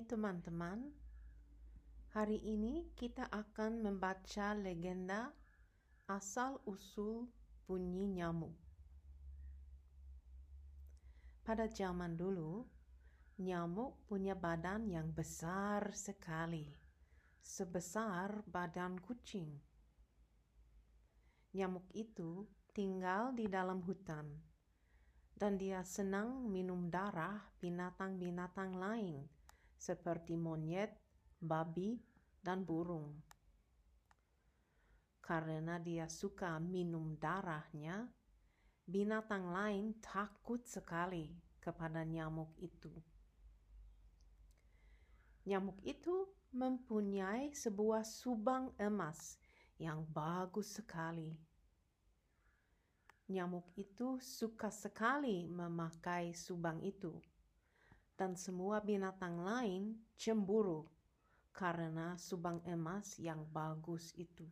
Teman-teman, hari ini kita akan membaca legenda asal-usul bunyi nyamuk. Pada zaman dulu, nyamuk punya badan yang besar sekali, sebesar badan kucing. Nyamuk itu tinggal di dalam hutan, dan dia senang minum darah binatang-binatang lain seperti monyet, babi, dan burung. Karena dia suka minum darahnya, binatang lain takut sekali kepada nyamuk itu. Nyamuk itu mempunyai sebuah subang emas yang bagus sekali. Nyamuk itu suka sekali memakai subang itu dan semua binatang lain cemburu karena subang emas yang bagus itu.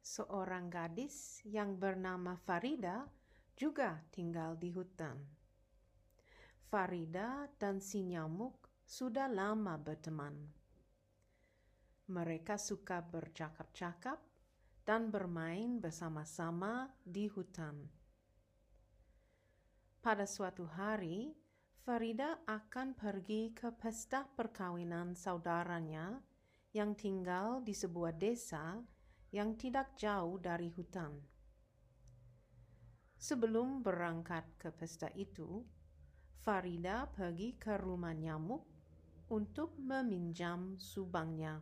Seorang gadis yang bernama Farida juga tinggal di hutan. Farida dan si nyamuk sudah lama berteman. Mereka suka bercakap-cakap dan bermain bersama-sama di hutan. Pada suatu hari, Farida akan pergi ke pesta perkawinan saudaranya yang tinggal di sebuah desa yang tidak jauh dari hutan. Sebelum berangkat ke pesta itu, Farida pergi ke rumah nyamuk untuk meminjam subangnya.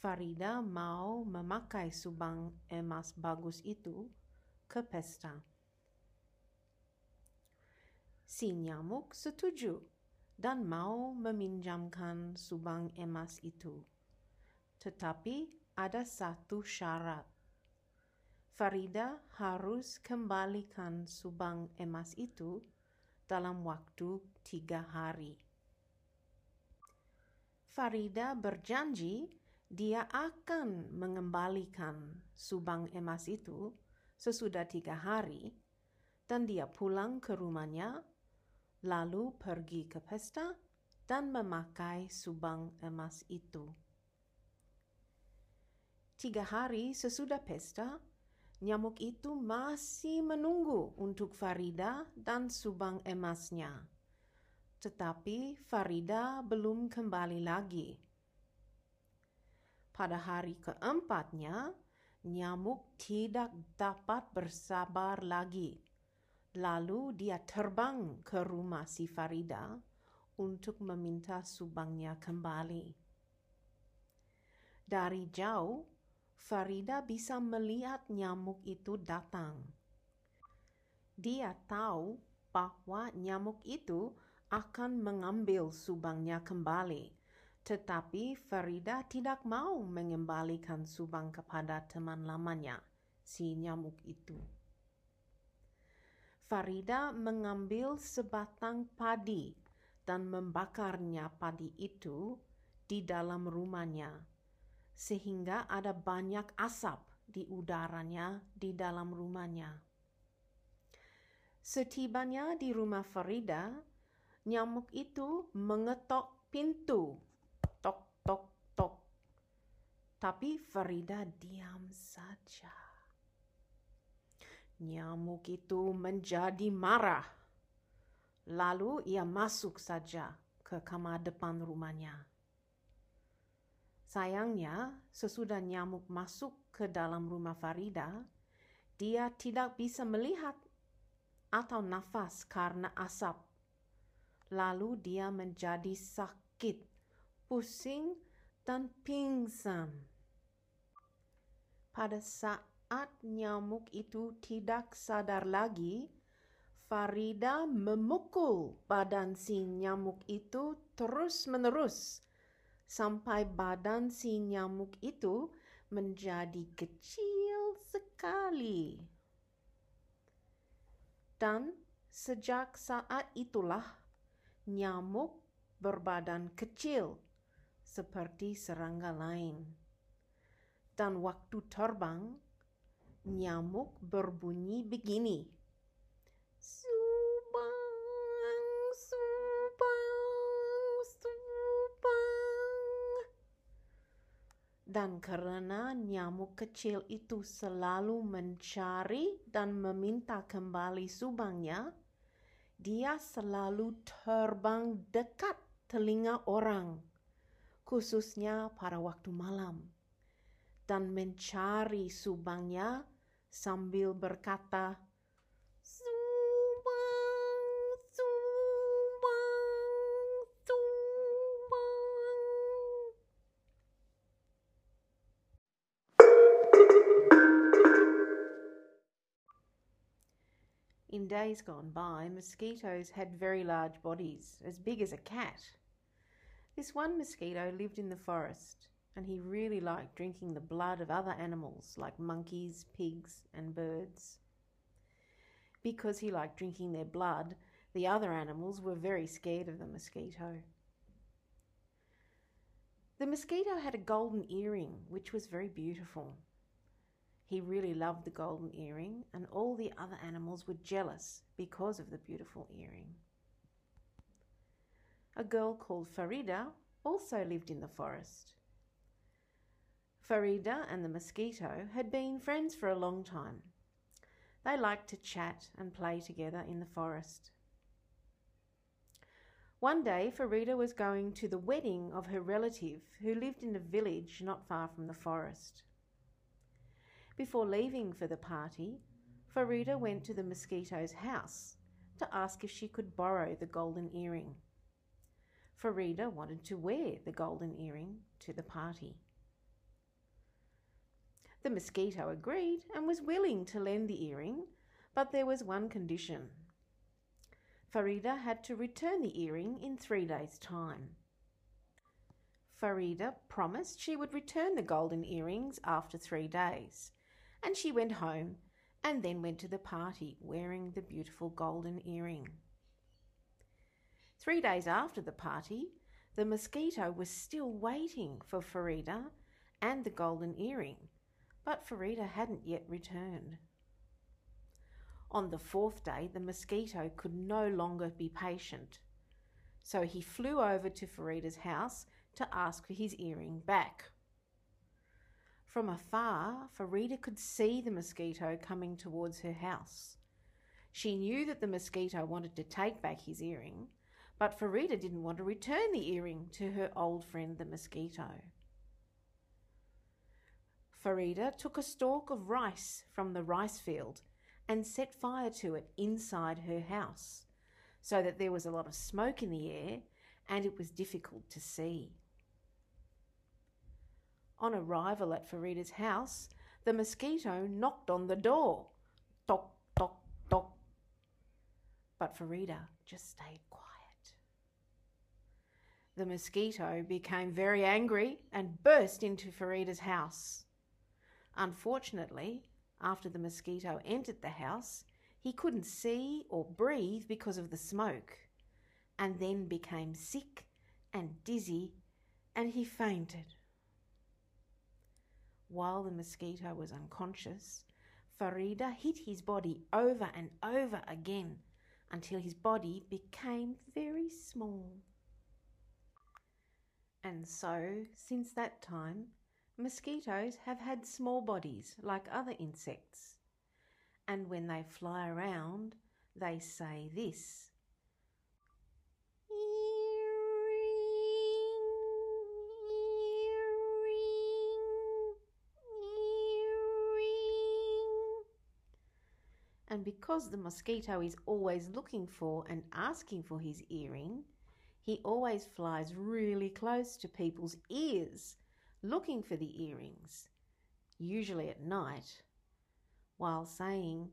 Farida mau memakai subang emas bagus itu ke pesta. Si nyamuk setuju dan mau meminjamkan subang emas itu. Tetapi ada satu syarat. Farida harus kembalikan subang emas itu dalam waktu tiga hari. Farida berjanji dia akan mengembalikan subang emas itu sesudah tiga hari, dan dia pulang ke rumahnya lalu pergi ke pesta dan memakai subang emas itu. Tiga hari sesudah pesta, nyamuk itu masih menunggu untuk Farida dan subang emasnya. Tetapi Farida belum kembali lagi. Pada hari keempatnya, nyamuk tidak dapat bersabar lagi Lalu dia terbang ke rumah si Farida untuk meminta subangnya kembali. Dari jauh, Farida bisa melihat nyamuk itu datang. Dia tahu bahwa nyamuk itu akan mengambil subangnya kembali, tetapi Farida tidak mau mengembalikan subang kepada teman lamanya, si nyamuk itu. Farida mengambil sebatang padi dan membakarnya padi itu di dalam rumahnya, sehingga ada banyak asap di udaranya di dalam rumahnya. Setibanya di rumah Farida, nyamuk itu mengetok pintu. Tok, tok, tok. Tapi Farida diam saja. Nyamuk itu menjadi marah. Lalu ia masuk saja ke kamar depan rumahnya. Sayangnya, sesudah nyamuk masuk ke dalam rumah Farida, dia tidak bisa melihat atau nafas karena asap. Lalu dia menjadi sakit, pusing, dan pingsan. Pada saat saat nyamuk itu tidak sadar lagi, Farida memukul badan si nyamuk itu terus-menerus sampai badan si nyamuk itu menjadi kecil sekali. Dan sejak saat itulah nyamuk berbadan kecil seperti serangga lain. Dan waktu terbang, nyamuk berbunyi begini. Subang, subang, subang. Dan karena nyamuk kecil itu selalu mencari dan meminta kembali subangnya, dia selalu terbang dekat telinga orang, khususnya pada waktu malam, dan mencari subangnya sambil berkata, In days gone by, mosquitoes had very large bodies, as big as a cat. This one mosquito lived in the forest, and he really liked drinking the blood of other animals like monkeys, pigs, and birds. Because he liked drinking their blood, the other animals were very scared of the mosquito. The mosquito had a golden earring, which was very beautiful. He really loved the golden earring, and all the other animals were jealous because of the beautiful earring. A girl called Farida also lived in the forest. Farida and the mosquito had been friends for a long time. They liked to chat and play together in the forest. One day, Farida was going to the wedding of her relative who lived in a village not far from the forest. Before leaving for the party, Farida went to the mosquito's house to ask if she could borrow the golden earring. Farida wanted to wear the golden earring to the party. The mosquito agreed and was willing to lend the earring, but there was one condition. Farida had to return the earring in three days' time. Farida promised she would return the golden earrings after three days, and she went home and then went to the party wearing the beautiful golden earring. Three days after the party, the mosquito was still waiting for Farida and the golden earring, but Farida hadn't yet returned. On the fourth day, the mosquito could no longer be patient, so he flew over to Farida's house to ask for his earring back. From afar, Farida could see the mosquito coming towards her house. She knew that the mosquito wanted to take back his earring, but Farida didn't want to return the earring to her old friend the mosquito. Farida took a stalk of rice from the rice field and set fire to it inside her house so that there was a lot of smoke in the air and it was difficult to see. On arrival at Farida's house, the mosquito knocked on the door. Tock, tock, tock. But Farida just stayed quiet. The mosquito became very angry and burst into Farida's house. Unfortunately, after the mosquito entered the house, he couldn't see or breathe because of the smoke, and then became sick and dizzy, and he fainted. While the mosquito was unconscious, Farida hit his body over and over again until his body became very small. And so, since that time, mosquitoes have had small bodies like other insects. And when they fly around, they say this and because the mosquito is always looking for and asking for his earring, he always flies really close to people's ears looking for the earrings, usually at night, while saying,